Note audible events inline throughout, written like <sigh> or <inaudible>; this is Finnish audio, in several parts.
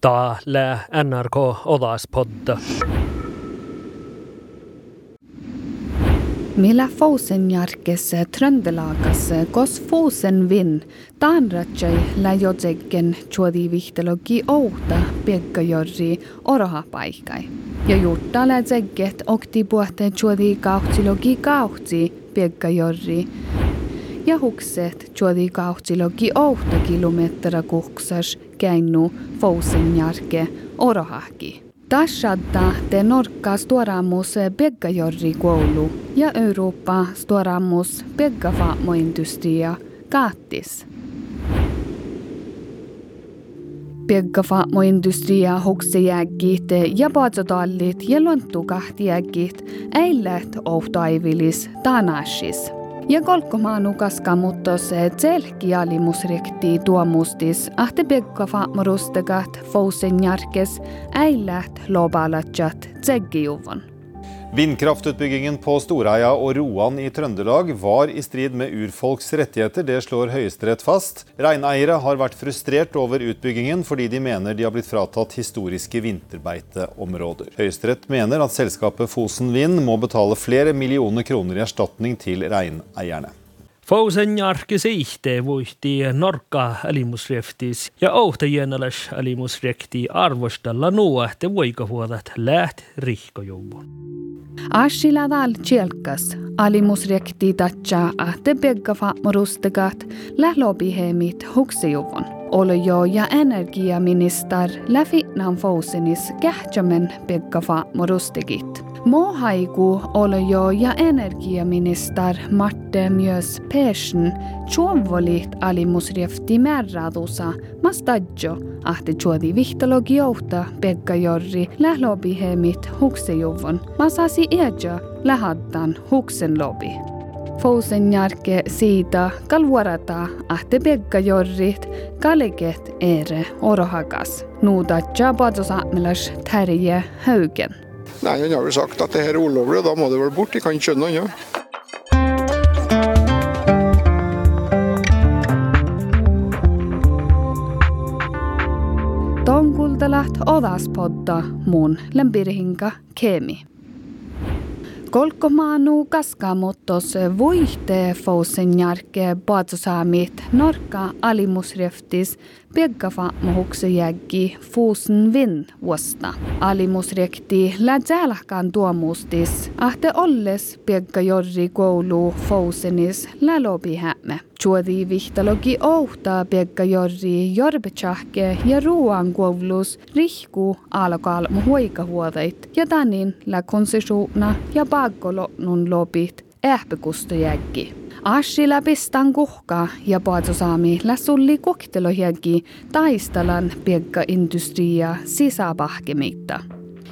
Täällä NRK Odaspodda. Millä Fousenjarkes Trøndelagas kos Fosen vin taanratsai läjotsekken chuodi vihtalogi outa piekkajorri oroha paikai. Ja jutta lätsekket okti puhte chuodi kautsilogi kautsi piekkajorri. Ja hukset chuodi kautsilogi outa kilometra kuksas käinnu Fousenjarke orohaki. Tashadda te Norkka Stuoramus Beggajorri koulu ja Eurooppa Stuoramus Beggafamoindustria kaattis. Beggafamoindustria hoksejäggit ja paatsotallit ja lonttukahtiäggit äillät ohtaivilis tanashis. Ja kolkkomaanu kaskamuttos tselkialimusrekti tuomustis ahte bekkafa morustegat fousen jarkes äillät lobalatjat tseggijuvon. Vindkraftutbyggingen på Storeia og Roan i Trøndelag var i strid med urfolks rettigheter, det slår Høyesterett fast. Reineiere har vært frustrert over utbyggingen fordi de mener de har blitt fratatt historiske vinterbeiteområder. Høyesterett mener at selskapet Fosen Vind må betale flere millioner kroner i erstatning til reineierne. Fousen jarki siihte vuihti norka alimusreftis ja ouhtajienalas alimusrekti arvostella nuohte voikahuodat läht rihkojouvon. Ashiladal tjelkas alimusrekti tatsa ahte beggafa morustegat lählobihemit huksijuvon. Olojo ja energiaminister läfitnan fousenis kähtsämen beggafa morustegit. Mohaiku olojo ja energiaminister Marte Mjös Persson chuovolit alimusriefti märradusa mastadjo ahte chuodi vihtalogi jouta Pekka Jorri lählobihemit huksejuvon masasi eja lähaddan huksen lobi. Fousen jarke siitä kalvuarata ahte Pekka Jorrit kaleket ere orohakas. Nuudatja padosaamilas Terje Haugen. Nei, han har vel sagt at det her er ulovlig, og da må det vel bort. De kan ikke skjønne noe annet. Tonkultalat odaspodda mun lempirihinka Kemi. Kolkomaanu kaskamottos vuihte fousen jarke paatsosaamit norka alimusreftis peggafa mohukse jäggi fuusen vin vuosta. Alimusrekti lädzälahkan tuomustis ahte olles pegga jorri koulu fousenis lälobihämme. Chuodi vihtalogi ouhta pegga jorri jorbetsahke ja ruoan koulus rihku alkalmu huikahuodait ja tanin lä konsessuuna ja paggolonnun lobit ähpekustojäggi. Ashila pistan kuhka ja paatsosaami läsulli koktelohjäggi taistalan piekka industria sisäpahkemitta.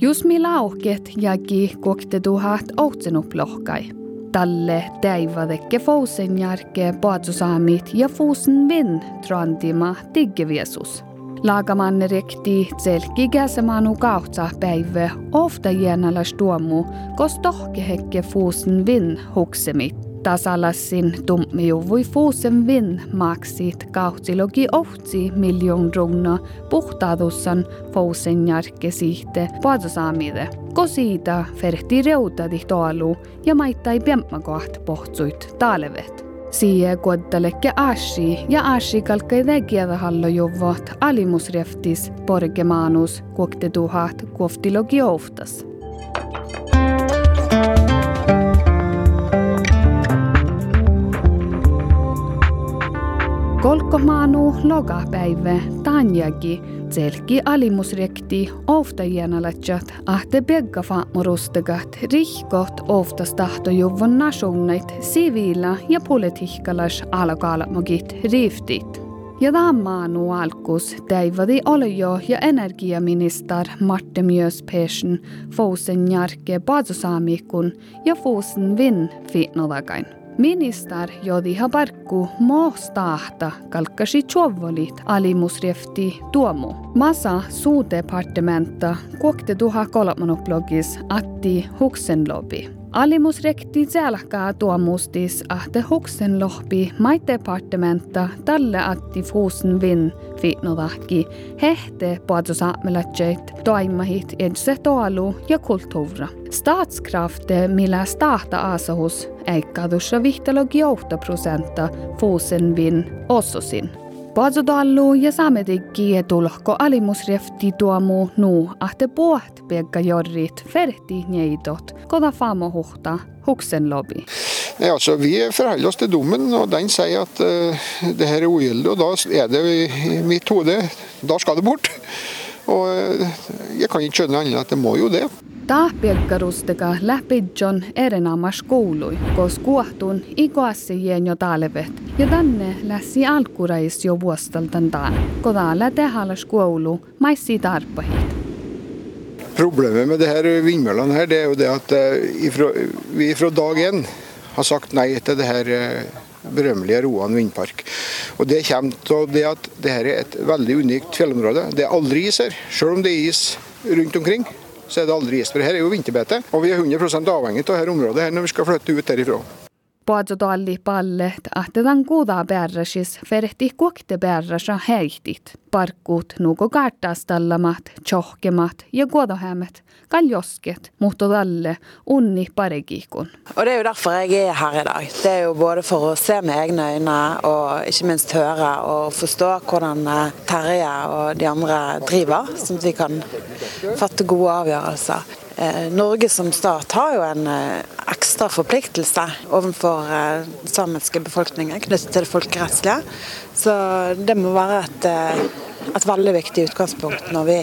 Jusmi lauhket jäggi koktetuhat ohtsenuplohkai. Talle täivadekke fousen järke paatsosaamit ja fuusen vin trantima tiggeviesus. Laagamanne rekti tselki käsemanu kautsa päivä ofta jäänalas tuomu, kos tohkehekke fuusen vin huksemit. Tasalassin tummijuvui fuusen vin maksit kautsilogi ohtsi miljoon runa puhtaadussan fousen järke sihte paatsosaamide. Kosiita ferti reutadi toalu ja maittai piemmakoht pohtsuit taalevet. Siia kuottalekke ashi ja ashi kalkkai vägiävä hallojuvot alimusreftis porgemaanus kuoktetuhat kuoftilogi ouftas. Kolkkomaanu logapäivä Tanjagi tselki alimusrekti oftajienalatsat ahte beggafa morustegat rihkot oftas tahtojuvon nationeit siviila ja politiikkalas alakaalamogit riftit. Ja maanu alkus täivadi olejo ja energiaminister Marte Mjös Persson fousen paatsosaamikun ja fousen vin fitnodagain. Minister jodi habarku moostahta kalkkasi chuovolit alimusrefti tuomu. Masa suudepartementa kuokte tuha kolmonoblogis Atti Huksenlobi. Alimusrekti tselkaa tuomustis ahte huksen lohpi maitdepartementa talle atti fuusen vin fiitnodahki hehte puadusaamelatjeit toimahit edse toalu ja kulttuura. Statskrafte millä stahta asahus eikkadusha vihtalogi 8 prosenta fuusen vin ossosin. Paazodallu ja saamedikki tulko alimusrefti tuomu nuu ahte puoht pekka jorrit ferti neidot koda famo huhta huksen lobby. Nei, altså, vi forholder oss til dommen, og den sier at uh, det her er ugyldig. Og da er det i mitt hode Da skal det bort. Og uh, jeg kan ikke skjønne annet enn at det må jo det. Tahpiekkarustega läpidjon erinomas kuului, kos kuohtun ikoassi jo talvet, ja tänne lässi alkurais jo vuostaltan taan, koda läte halas koulu, maissi tarpahit. Problemet med det her vindmøllene her, det er jo det at eh, vi fra dag én har sagt nei til det her eh, berømmelige Roan vindpark. Og Det kommer til det at det her er et veldig unikt fjellområde. Det er aldri is her, om det er is rundt omkring så er det aldri is. For her er jo vinterbete, og vi er 100 avhengig av dette området her når vi skal flytte ut herifra. Puadzotalli pallet ahtetan kuuda bärrasis ferehti kuokte bärrasa heitit. Parkkuut nuko kartastallamat, tjohkemat ja kuodohämet, kaljosket, mutta dalle unni paregikon. Og det er jo derfor jeg er her i dag. Det er jo både for å se med egne øyne og ikke minst høre og forstå hvordan eh, Terje og de andre driver, sånn at vi kan fatte gode avgjørelser. Eh, Norge som stat har jo en eh, ekstra forpliktelse overfor den samiske befolkningen knyttet til det folkerettslige. Så det må være et, et veldig viktig utgangspunkt når vi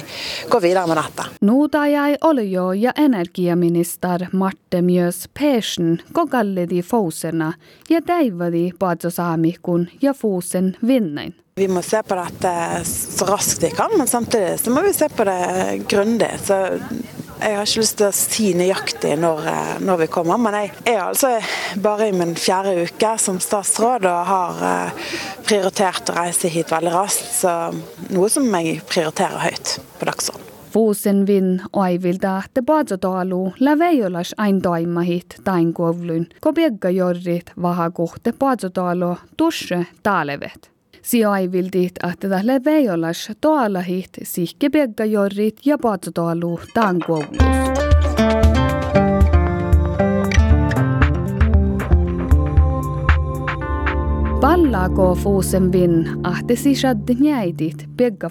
går videre med dette. Nå da jeg olje- og energiminister Marte Mjøs Persen kogalle de fosene, ja deiver de badzosamikun ja fosen vinnen. Vi må se på dette så raskt vi kan, men samtidig så må vi se på det grundig. Så jeg har ikke lyst til å si nøyaktig når, eh, når, vi kommer, men jeg er altså bare i min fjerde uke som statsråd og har eh, prioritert å reise hit veldig raskt. Så noe som jeg prioriterer høyt på dagsordenen. Vuosen vin aivilta, että Paazotaalu läveijolas ain toimahit tain kovlyn, ko piegga jorrit vahakuhte Paazotaalu tusse taalevet. Sijaivildit että tälle veijolas toalahit sihkepiegga jorrit ja Paazotaalu taan kovlus. Pallaako fuusen vin ahte sisad njäidit pegga.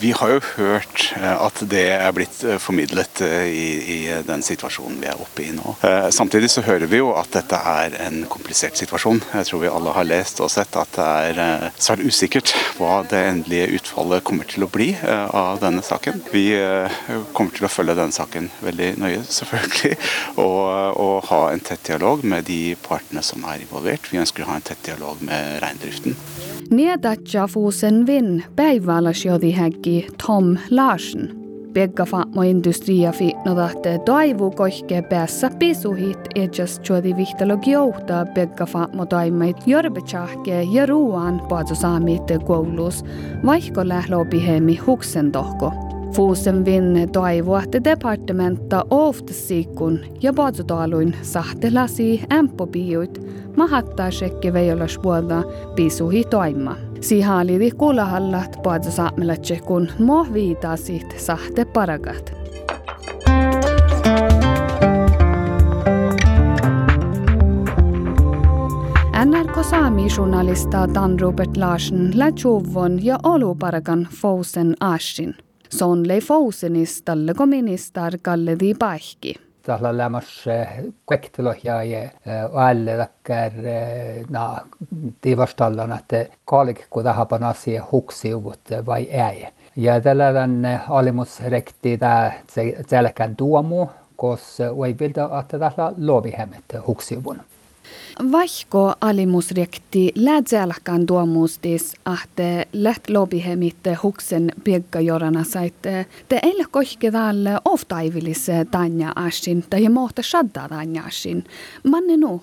Vi har jo hørt eh, at det er blitt eh, formidlet eh, i, i, den situasjonen vi er oppe i nå. Samtidig så hører vi jo at dette er en komplisert situasjon. Jeg tror vi alle har lest og sett at det er svært usikkert hva det endelige utfallet kommer til å bli av denne saken. Vi kommer til å følge denne saken veldig nøye, selvfølgelig, <laughs> og, og ha en tett dialog med de partene som er involvert. Vi ønsker å ha en tett dialog med reindriften. Niedatjafuusen vin päivälasjodihäkki Tom Larsen. Beggafaamo industria fiitnodatte toivu kohke päässä pisuhit ejas juodi vihtalogi jouta beggafaamo taimait jorbetsahke ja ruuan paatsosaamit koulus, vaikka lählopihemi huksen tohko. Fuusen vinne toivoatte departementa oftasikun ja paatsotaluin sahtelasi ämpopiuit mahattaa sekke veijolas vuoda pisuhi toima. Sihalidi kulahallat paatsosaamelatsche kun mo viitasit sahte paragat. NRK Sami-journalista Dan Robert Larsen lät ja oluparakan Fousen Ashin. Sonleifousennista kommunistar kallade Pahki. tahla olemas eh, koktelohjaaja eh, vahel äkker eh, na tiivastallana, et kaalik, kui tahab, on asi huksi juurde või ei. ja tällal on alimusrekti ta sellega tuua muu, kus võib öelda, et tahla loomi hämmet huksi juurde. Vaikko alimusrekti lähtsäälkään tuomuustis, että läht lobihemitte huksen jorana saitte, te eillä kohke tälle oftaivilisse tanja asin, tai muuta shadda tanja asin. Manne nu?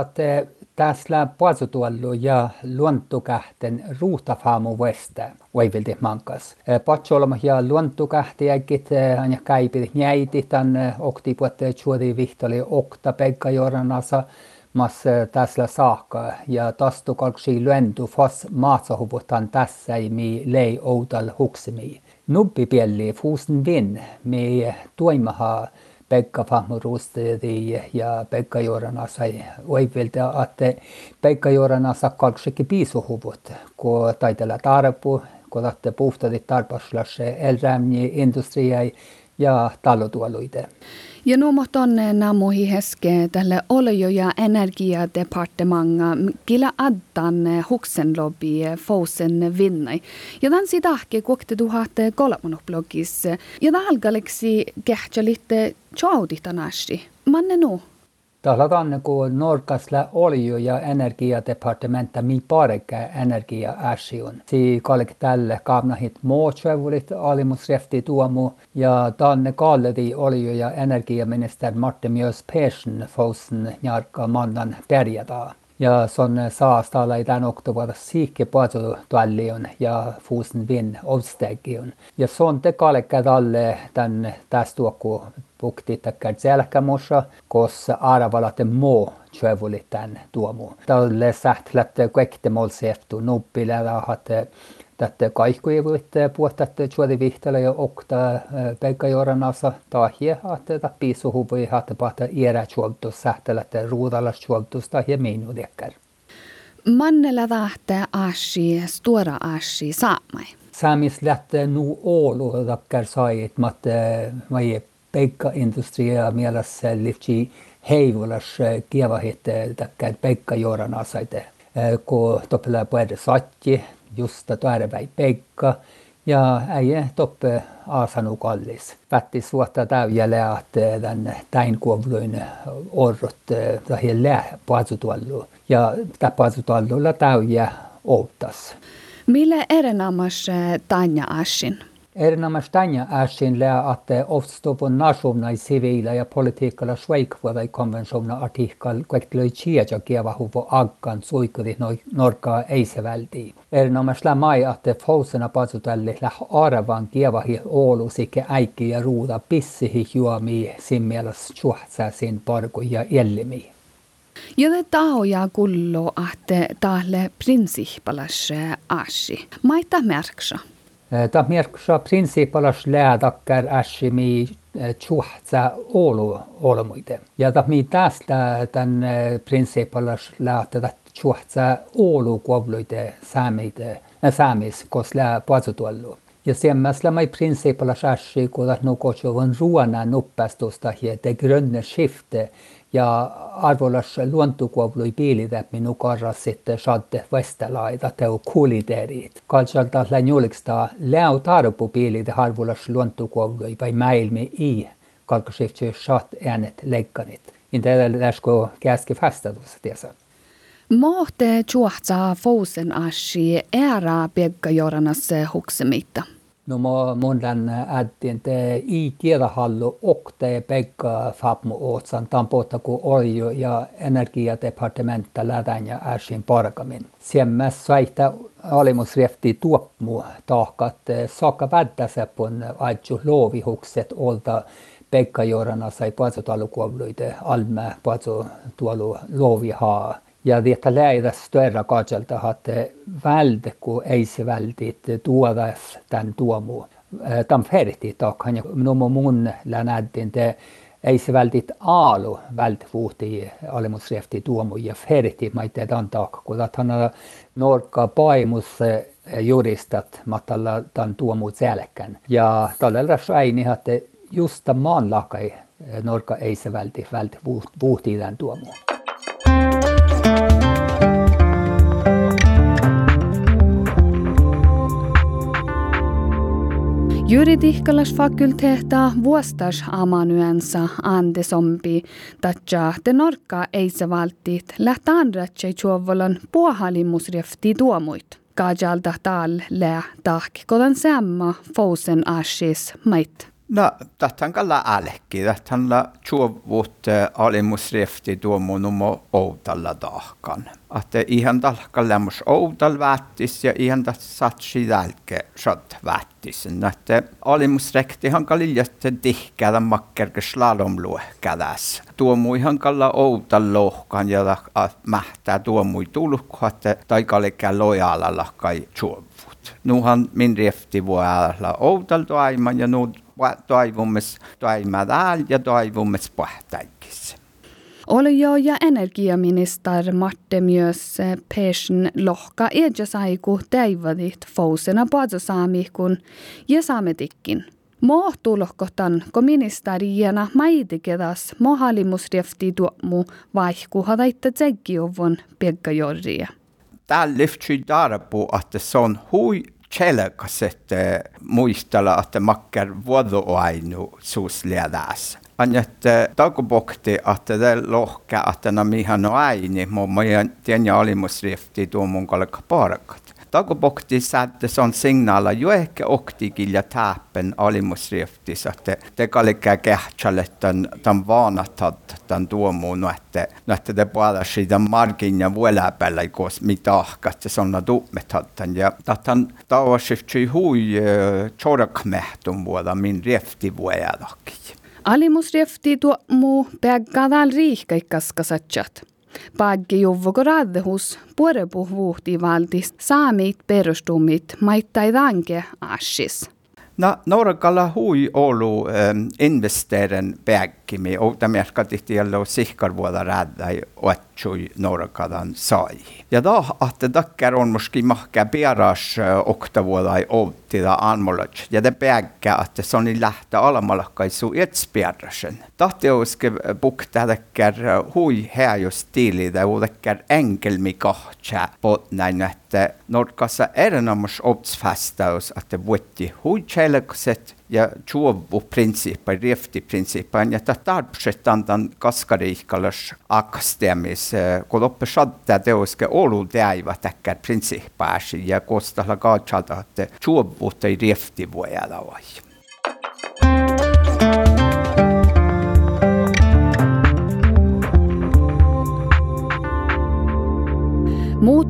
Että tässä puolsutuollu ja luontokähten ruutafaamu vesta vaivilti mankas. Patsolma ja luontokähti ägit anja käipi jäiti tän puhutte chuodi vihtoli okta pekka joranasa mas tässä saakka ja tastu kalksi lyöntu fas maatsahuvutan tässä mi lei outal huksemi. Nubbi pielli fuusen vin me tuimaha Pekka Fahmurusti ja Pekka Jorana sai oikeilta, että Pekka Jorana saa kalksikin piisuhuvut, kun taitella tarpu, kun lähtee puhtadi tarpaslas elämäni industria ja talotuoluite. Ja nu tonne namuhi heske tälle oljo- ja energiadepartemanga kila addan huksenlobby fousen vinnai. Ja tämän sidahke kuokte tuhat kolmonoblogis. Ja algaleksi kehtsä litte tjauditanasti. Manne nu? Talataan kun Norkasla olju- ja energiadepartementa mi pareka energia-asion. Si kallik tälle kaavnahit muotseuvulit alimusrefti tuomu ja tanne kalledi olju- ja energiaminister Martin Mjös Persson fosen jarka mannan perjadaa. Ja son saastalla i den oktober sikke tuallion ja fuusen vin ovstegion. Ja son te kallikka talle tän tästuokku pukti takkar selkämossa, kossa arvalate mo tjövulit tän tuomu. Tälle sähtlät kuekte molseftu nuppille rahat tätä kaikkuja voitte puhtatte juodi vihtele ja okta peikka joranassa tahje että pisu huvui hatte pahta iera juoltus sähtelette ruudalas juoltus tahje minu dekkar. Mannella tahte ashi stora ashi saamai. Saamis lähtee nu olu takkar sait mat mai peikka industria mielessä liftsi heivulas kievahit takkar peikka joranassa kun toppelaa puhuta satti Justa Tääreväi Peikka ja äijä toppe Aasanu kallis. Pätti suotta täyjälle, että tämän täin kuovluin orrot tähän lää paasutuallu. Ja tämä paasutuallulla täyjä outtas. Millä erinomas Tanja Ashin? Erinomas Tanja Ashin lää, että ofstopun nationai siviila ja politiikalla sveikvuodai konventiona artikkel kvektlöi chiaja kieva huvo aggan suikudi norkaa eisevältiin. Erinomas lää mai, että fousena patsutalli lää aravan kievahi oulu sikke äikki ja ruuda pissihi juomi simmielas suhtsaa sin parku ja ellimi. Ja det tahoja kullo, että tälle prinsiippalas ashi. Maita merksa. Eh, Tamir a prinsipalas leadakkar asimi eh, tsuhtsa olu olmuide. Ja tammi taas tämän eh, prinsipalas leadakkar tsuhtsa olu kovluide saamide, saamis, kos lea puatsutuallu. Ja semmas lämma i prinsipalas asimi, kun nukotsuvon ruona nuppastusta hier det grönne shifte. Ja arvolas luontokuovlui piilitäppi nukarras sitten saatte vestalaita teu kuliterit. Kalsalta läin juliksta läu tarpu piilitä arvolas luontokuovlui vai mäilmi i kalkasiftsy saat äänet leikkanit. Inte läsko käski fasta tuossa tiesä. Mohte juohtsa fousen ashi ära pekka joranas huksemitta. No mä mundan ädin te i kiedahallu och te pekka fapmu ootsan tampota ku olju ja energiadepartementa lädän ja äsin parkamin. Siemmäs saita alimusrefti tuopmu tahkat saakka vädäsepun aitju loovihukset olta pekka jorana sai puatsutalukuovluite alme puatsutualu loovihaa. Ja detta läida större katselta, että välde, kun ei se väldit tuodas tämän tuomu. Tämän ferti takhan, ja minun mun länädin te ei se väldit aalu vält vuhti alemusrefti tuomu ja ferti, mä itse tämän takka, kun tämän norka paimus juristat matalla tämän tuomu selkän. Ja tällä saini, että just tämän norka ei se välti vält vuhti tämän tuomuun. Juridikkalas fakulteetta vuostas amanuensa ande sompi, tatja te norka ei se valtit lähtä andratsei chuovolan puohalimusrefti tuomuit. Kajalta tal lä tahk kodan samma fousen ashis mait. No, tähän kalla älkki, tähän la chuovut alimusrefti tuomu numo outalla tahkan. Että ihan talka lämmus outal vättis ja ihan satsi jälke vättis. Että alimusrekti han kaliljatte tihkädä makkerke slalomluohkädäs. Tuomu ihan kalla outal lohkan ja mähtää tuomui tulkku, että taikalikä lojalla kai chuovut. Nuhan min refti voi olla outal toiman ja nu toivomus toimadaan ja toivomus pahtaikissa. Oli jo ja energiaminister Marte myös Persson lohka edja saiku teivadit fousena paatsosaamikun ja saametikkin. Mohtuulohkotan, kun ministeriena maitikedas mohalimusrefti tuomu vaihku hadaitta tsegiovon peggajorria. Täällä lyftsy darpu, että se on hui tjelekas, että muistella, että makker vuodoainu suusliedässä. On, että takupokti, että det lohka, että nämä mihan on aini, mutta tiedän alimusrifti tuo mun kalka parakat. Takupokti sätte son signaala jo ehkä oktigilja täppen alimusriftis, että te kallikää kähtsälle tämän, tämän vaanatad tämän tuomuun, että, että te bara siitä margin ja vuoläpällä, kos mitä ahkat se sonna tuumetatan. Ja tatan tauasiftsui hui chorakmehtun vuoda min refti vuodakin. Alimusrefti tuo muu päggadal riihkaikkaskasatsat. Paggi juvvokorade hos puorepu vuhti valtis saamit perustumit maittai danke ashis. No, Norrkalla hui olu um, investeren bäggimi och de merkati tiellä sihkarvuoda räddai oetsui Norrkallan sai. Ja da att det dackar on muski mahka beras uh, oktavuodai outtida anmolach. Ja bägga att det soni lähtä alamalakkai su etsperrasen. Tahti uske bukta dackar uh, hui häjus tilida och dackar enkelmi kahtsa potnain että Norrkassa erinomus obsfästaus att det vuotti hui chelekset riefti prinsiippa, ja ta tarpsetan tan kaskariikkalas akastemis, kun loppe sadda teoske olu teaiva täkkär prinsiippaasi, ja kostalla kaatsalta, että chuovu tai riefti voi vai.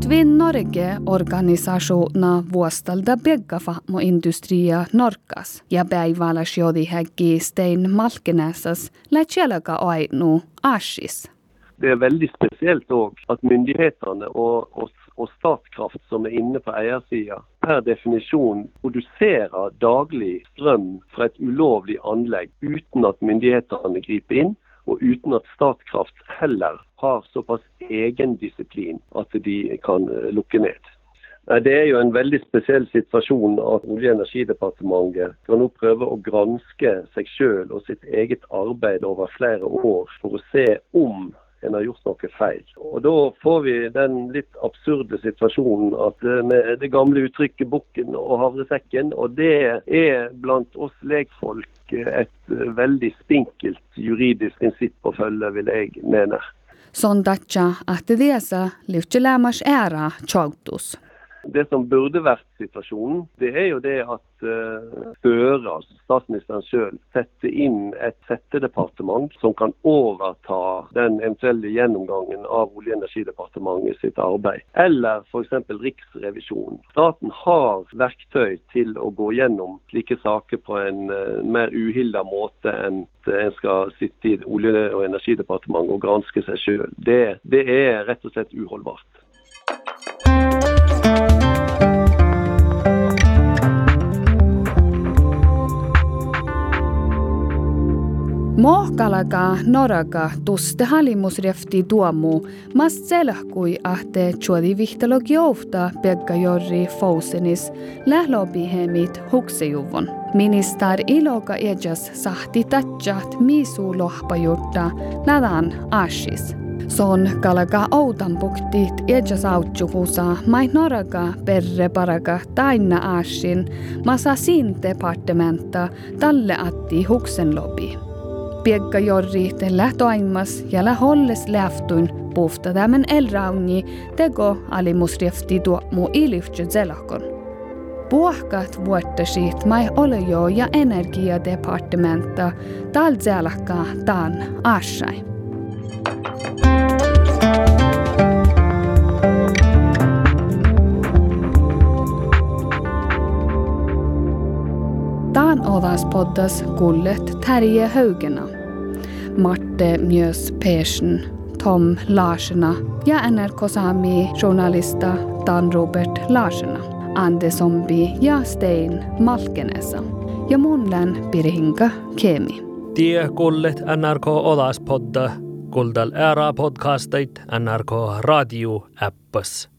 Tvin Norge-organisasjona vuostalta beggafa mo industria Norkas ja päivällä sijoiti häkki Stein Malkenäsas lähtjälka ainu Ashis. Det er veldig spesielt òg at myndighetene og, og, og Statkraft, som er inne på eiersida, per definisjon produserer daglig strøm fra et ulovlig anlegg uten at myndighetene griper inn och uten at Statkraft heller har såpass egen disiplin at de kan eh, lukke ned. Det er jo en veldig spesiell situasjon at Olje- og energidepartementet skal nå prøve å granske seg sjøl og sitt eget arbeid over flere år for å se om en har gjort noe feil. Og Da får vi den litt absurde situasjonen at eh, med det gamle uttrykket 'bukken og havresekken', og det er blant oss et eh, veldig spinkelt juridisk prinsipp å følge, vil jeg mene. Sånn dette at det er så lykkelig æra tjagtus. Det som burde vært situasjonen, det er jo det at uh, Støre, altså statsministeren sjøl, setter inn et settedepartement som kan overta den eventuelle gjennomgangen av Olje- og energidepartementet sitt arbeid. Eller f.eks. Riksrevisjonen. Staten har verktøy til å gå gjennom slike saker på en uh, mer uhilda måte enn en skal sitte i Olje- og energidepartementet og granske seg sjøl. Det, det er rett og slett uholdbart. Mohkalaga noraga tuste halimusrefti tuomu, mas selhkui ahte chuodi vihtalog jouhta pekka jorri fousenis lählobihemit huksejuvon. Minister iloga ejas sahti tatjat misu lohpajutta ladan ashis. Son kalaga outanpuktit ejas autjuhusa mai noraga perre paraga tainna ashin masa sin departementa talle atti huksenlobi. Piekka jorri tällä toimas ja la holles lähtuin puhta tämän elrauni tego alimusriefti tuo mu iliftsy zelakon. Puhkat vuottasit mai ole jo ja energiadepartementa tal zelakka tan asai. Taan odas poddas kullet Terje Haugena. Marte Mjös Persen, Tom Larsena ja NRK Sami journalista Dan Robert Larsena. Ande Zombi ja Stein Malkenesa. Ja munlen Pirhinka Kemi. Tie kullet NRK Odas podda, kuldal ära podcastait NRK radio appas.